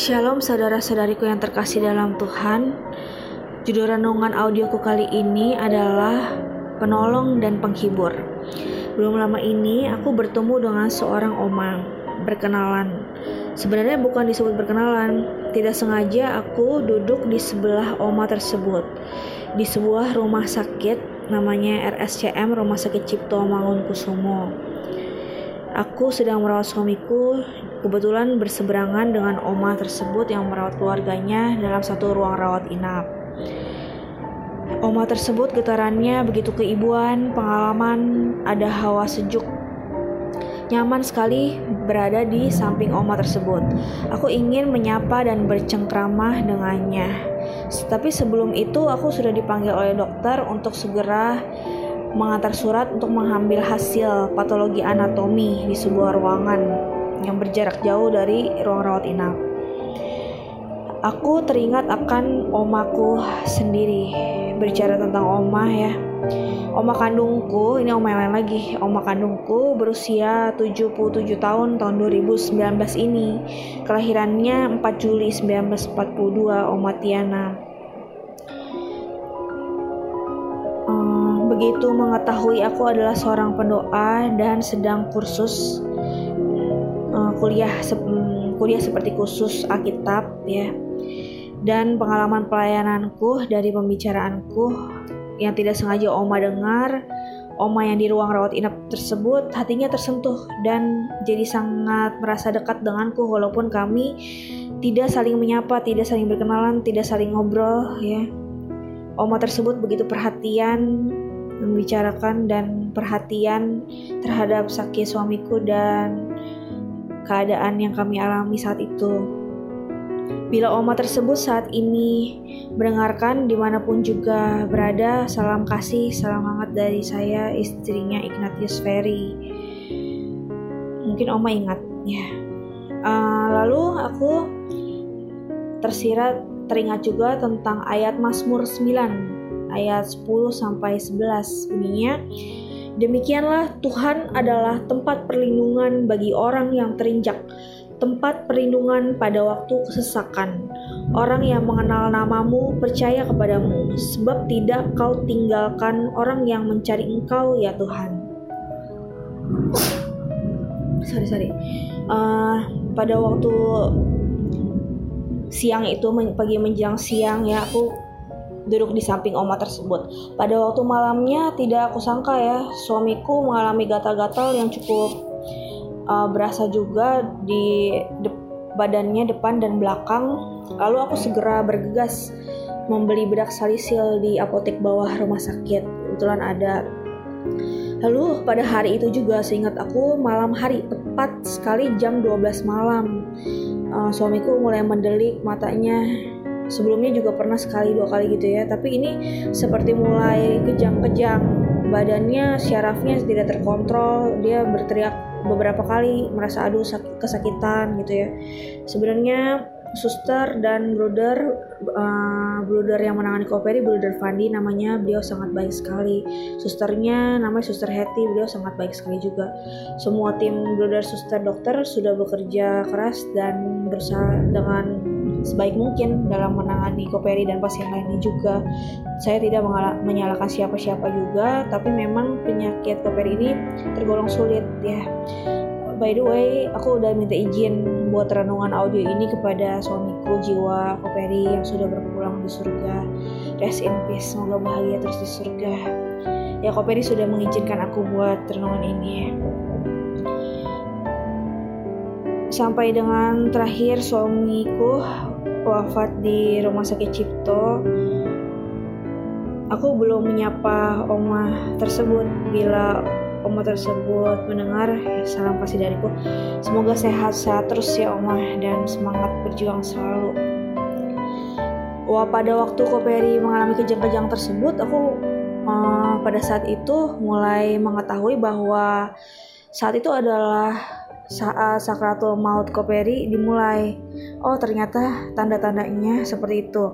Shalom saudara-saudariku yang terkasih dalam Tuhan. Judul renungan audioku kali ini adalah Penolong dan Penghibur. Belum lama ini aku bertemu dengan seorang oma berkenalan. Sebenarnya bukan disebut berkenalan, tidak sengaja aku duduk di sebelah oma tersebut di sebuah rumah sakit namanya RSCM Rumah Sakit Cipto Mangunkusumo. Aku sedang merawat suamiku, kebetulan berseberangan dengan oma tersebut yang merawat keluarganya dalam satu ruang rawat inap. Oma tersebut getarannya begitu keibuan, pengalaman, ada hawa sejuk. Nyaman sekali berada di samping oma tersebut. Aku ingin menyapa dan bercengkramah dengannya. Tapi sebelum itu aku sudah dipanggil oleh dokter untuk segera mengantar surat untuk mengambil hasil patologi anatomi di sebuah ruangan yang berjarak jauh dari ruang rawat inap. Aku teringat akan omaku sendiri berbicara tentang oma ya. Oma kandungku, ini oma yang lain lagi. Oma kandungku berusia 77 tahun tahun 2019 ini. Kelahirannya 4 Juli 1942, Oma Tiana. Begitu mengetahui aku adalah seorang pendoa dan sedang kursus uh, kuliah se kuliah seperti khusus Alkitab ya dan pengalaman pelayananku dari pembicaraanku yang tidak sengaja Oma dengar Oma yang di ruang rawat inap tersebut hatinya tersentuh dan jadi sangat merasa dekat denganku walaupun kami tidak saling menyapa, tidak saling berkenalan, tidak saling ngobrol ya. Oma tersebut begitu perhatian membicarakan dan perhatian terhadap sakit suamiku dan keadaan yang kami alami saat itu. Bila oma tersebut saat ini mendengarkan di mana pun juga berada, salam kasih, salam hangat dari saya, istrinya Ignatius Ferry. Mungkin oma ingat ya. Uh, lalu aku tersirat teringat juga tentang ayat Mazmur 9 ayat 10 sampai 11 bunyinya Demikianlah Tuhan adalah tempat perlindungan bagi orang yang terinjak, tempat perlindungan pada waktu kesesakan. Orang yang mengenal namamu percaya kepadamu, sebab tidak kau tinggalkan orang yang mencari engkau ya Tuhan. Sorry sorry. Uh, pada waktu siang itu pagi menjelang siang ya aku duduk di samping oma tersebut. Pada waktu malamnya tidak aku sangka ya, suamiku mengalami gatal-gatal yang cukup uh, berasa juga di de badannya depan dan belakang. Lalu aku segera bergegas membeli bedak salisil di apotek bawah rumah sakit. Kebetulan ada. Lalu pada hari itu juga seingat aku malam hari tepat sekali jam 12 malam. Uh, suamiku mulai mendelik matanya sebelumnya juga pernah sekali dua kali gitu ya. Tapi ini seperti mulai kejang-kejang. Badannya syarafnya tidak terkontrol. Dia berteriak beberapa kali merasa aduh kesakitan gitu ya. Sebenarnya suster dan brother uh, brother yang menangani koperi brother Fandi namanya beliau sangat baik sekali. Susternya namanya suster Hetty beliau sangat baik sekali juga. Semua tim brother suster dokter sudah bekerja keras dan berusaha dengan sebaik mungkin dalam menangani Koperi dan pasien lainnya juga. Saya tidak menyalahkan siapa-siapa juga, tapi memang penyakit Koperi ini tergolong sulit ya. By the way, aku udah minta izin buat renungan audio ini kepada suamiku jiwa Koperi yang sudah berpulang di surga. Rest in peace, semoga bahagia terus di surga. Ya Koperi sudah mengizinkan aku buat renungan ini ya sampai dengan terakhir suamiku wafat di rumah sakit Cipto aku belum menyapa oma tersebut. Bila oma tersebut mendengar salam kasih dariku. Semoga sehat-sehat terus ya oma dan semangat berjuang selalu. Wah pada waktu Koperi mengalami kejang-kejang tersebut aku uh, pada saat itu mulai mengetahui bahwa saat itu adalah saat sakratul maut Koperi dimulai. Oh, ternyata tanda-tandanya seperti itu.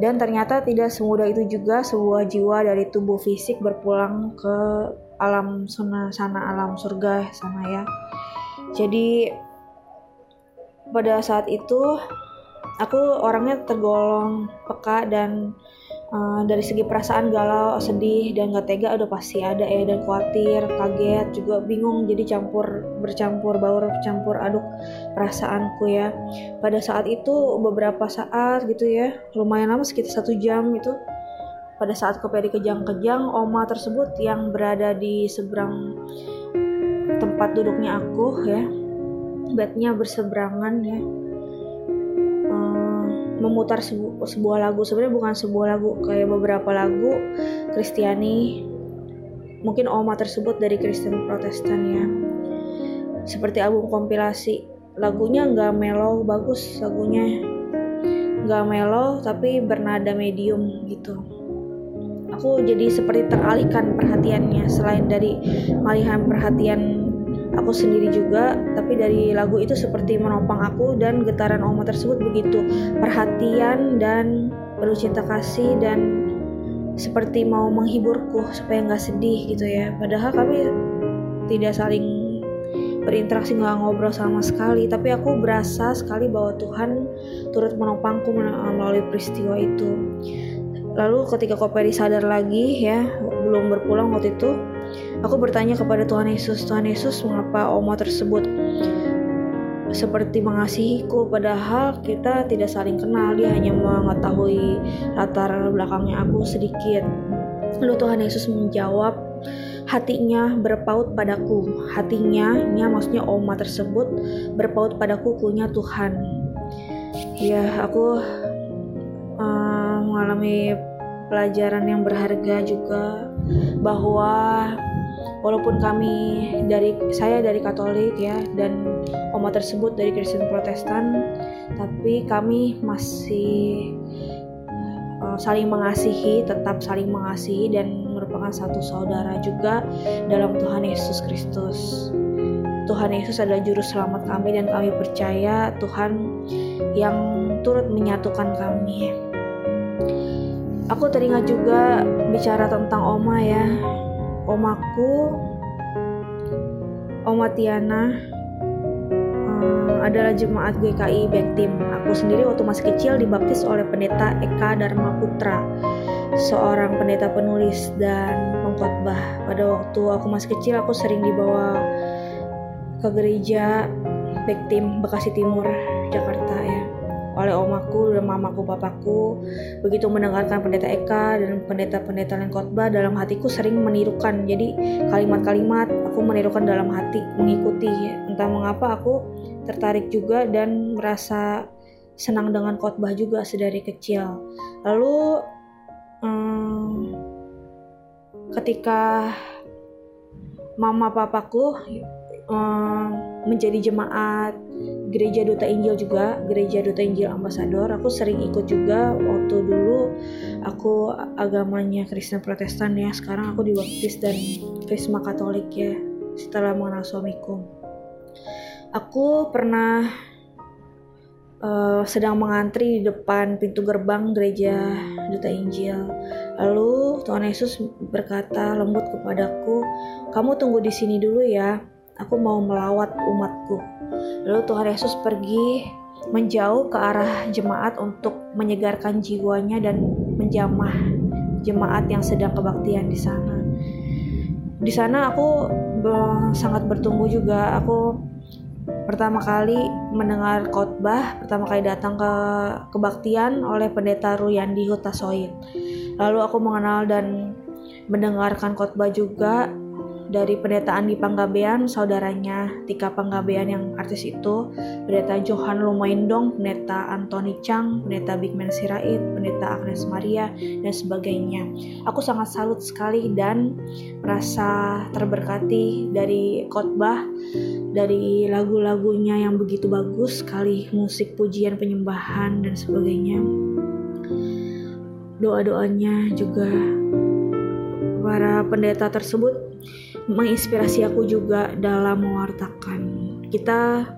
Dan ternyata tidak semudah itu juga sebuah jiwa dari tubuh fisik berpulang ke alam sana, sana alam surga sana ya. Jadi pada saat itu aku orangnya tergolong peka dan uh, dari segi perasaan galau sedih dan gak tega udah pasti ada ya. Dan khawatir kaget juga bingung. Jadi campur bercampur baur campur aduk perasaanku ya. Pada saat itu beberapa saat gitu ya lumayan lama sekitar satu jam itu pada saat Koperi kejang-kejang oma tersebut yang berada di seberang tempat duduknya aku ya bednya berseberangan ya memutar sebu sebuah lagu. Sebenarnya bukan sebuah lagu kayak beberapa lagu Kristiani mungkin Oma tersebut dari Kristen Protestan ya. Seperti album kompilasi. Lagunya nggak mellow bagus lagunya. Nggak mellow tapi bernada medium gitu. Aku jadi seperti teralihkan perhatiannya selain dari malihan perhatian aku sendiri juga tapi dari lagu itu seperti menopang aku dan getaran oma tersebut begitu. Perhatian dan penuh cinta kasih dan seperti mau menghiburku supaya nggak sedih gitu ya. Padahal kami tidak saling berinteraksi nggak ngobrol sama sekali. Tapi aku berasa sekali bahwa Tuhan turut menopangku melalui peristiwa itu. Lalu ketika Koperi sadar lagi ya belum berpulang waktu itu Aku bertanya kepada Tuhan Yesus, Tuhan Yesus, mengapa Oma tersebut seperti mengasihiku? Padahal kita tidak saling kenal dia hanya mengetahui latar belakangnya. Aku sedikit lalu Tuhan Yesus menjawab hatinya berpaut padaku. Hatinya nya maksudnya oma tersebut berpaut padaku kunya Tuhan. Ya aku uh, mengalami pelajaran yang berharga juga bahwa walaupun kami dari saya dari Katolik ya dan oma tersebut dari Kristen Protestan tapi kami masih uh, saling mengasihi tetap saling mengasihi dan merupakan satu saudara juga dalam Tuhan Yesus Kristus. Tuhan Yesus adalah juru selamat kami dan kami percaya Tuhan yang turut menyatukan kami aku teringat juga bicara tentang oma ya omaku Oma Tiana um, adalah jemaat GKI Bektim. Aku sendiri waktu masih kecil dibaptis oleh pendeta Eka Dharma Putra, seorang pendeta penulis dan pengkhotbah. Pada waktu aku masih kecil aku sering dibawa ke gereja Bektim Bekasi Timur Jakarta ya oleh omaku dan mamaku papaku begitu mendengarkan pendeta Eka dan pendeta-pendeta lain khotbah dalam hatiku sering menirukan. Jadi kalimat-kalimat aku menirukan dalam hati mengikuti. Entah mengapa aku tertarik juga dan merasa senang dengan khotbah juga sedari kecil. Lalu hmm, ketika mama papaku um, menjadi jemaat gereja Duta Injil juga gereja Duta Injil Ambasador. Aku sering ikut juga waktu dulu aku agamanya Kristen Protestan ya. Sekarang aku dibaptis dan Krisma Katolik ya setelah mengenal suamiku. Aku pernah uh, sedang mengantri di depan pintu gerbang gereja Duta Injil. Lalu Tuhan Yesus berkata lembut kepadaku kamu tunggu di sini dulu ya aku mau melawat umatku Lalu Tuhan Yesus pergi menjauh ke arah jemaat untuk menyegarkan jiwanya dan menjamah jemaat yang sedang kebaktian di sana. Di sana aku sangat bertumbuh juga. Aku pertama kali mendengar khotbah, pertama kali datang ke kebaktian oleh pendeta Ruyandi Hutasoid. Lalu aku mengenal dan mendengarkan khotbah juga dari pendetaan di Panggabean saudaranya Tika Panggabean yang artis itu pendeta Johan Lumaindong pendeta Anthony Chang pendeta Bigman Sirait pendeta Agnes Maria dan sebagainya. Aku sangat salut sekali dan merasa terberkati dari khotbah dari lagu-lagunya yang begitu bagus sekali musik pujian penyembahan dan sebagainya. Doa-doanya juga para pendeta tersebut menginspirasi aku juga dalam mewartakan. Kita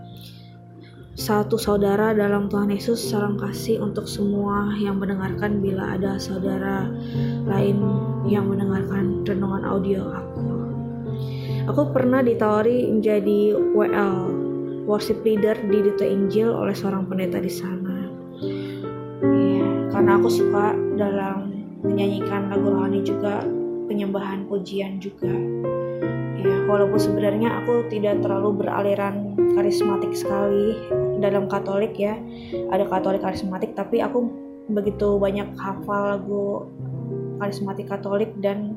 satu saudara dalam Tuhan Yesus salam kasih untuk semua yang mendengarkan bila ada saudara lain yang mendengarkan renungan audio aku. Aku pernah ditawari menjadi WL, worship leader di Duta Injil oleh seorang pendeta di sana. Iya, karena aku suka dalam menyanyikan lagu rohani juga penyembahan pujian juga. Ya, walaupun sebenarnya aku tidak terlalu beraliran karismatik sekali dalam Katolik ya. Ada Katolik karismatik, tapi aku begitu banyak hafal lagu karismatik Katolik dan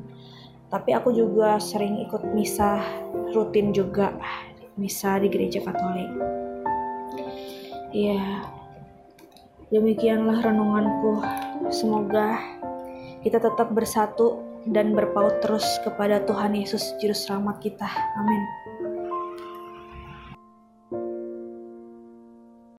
tapi aku juga sering ikut misa rutin juga misa di gereja Katolik. Ya, demikianlah renunganku. Semoga kita tetap bersatu dan berpaut terus kepada Tuhan Yesus Juru Selamat kita. Amin.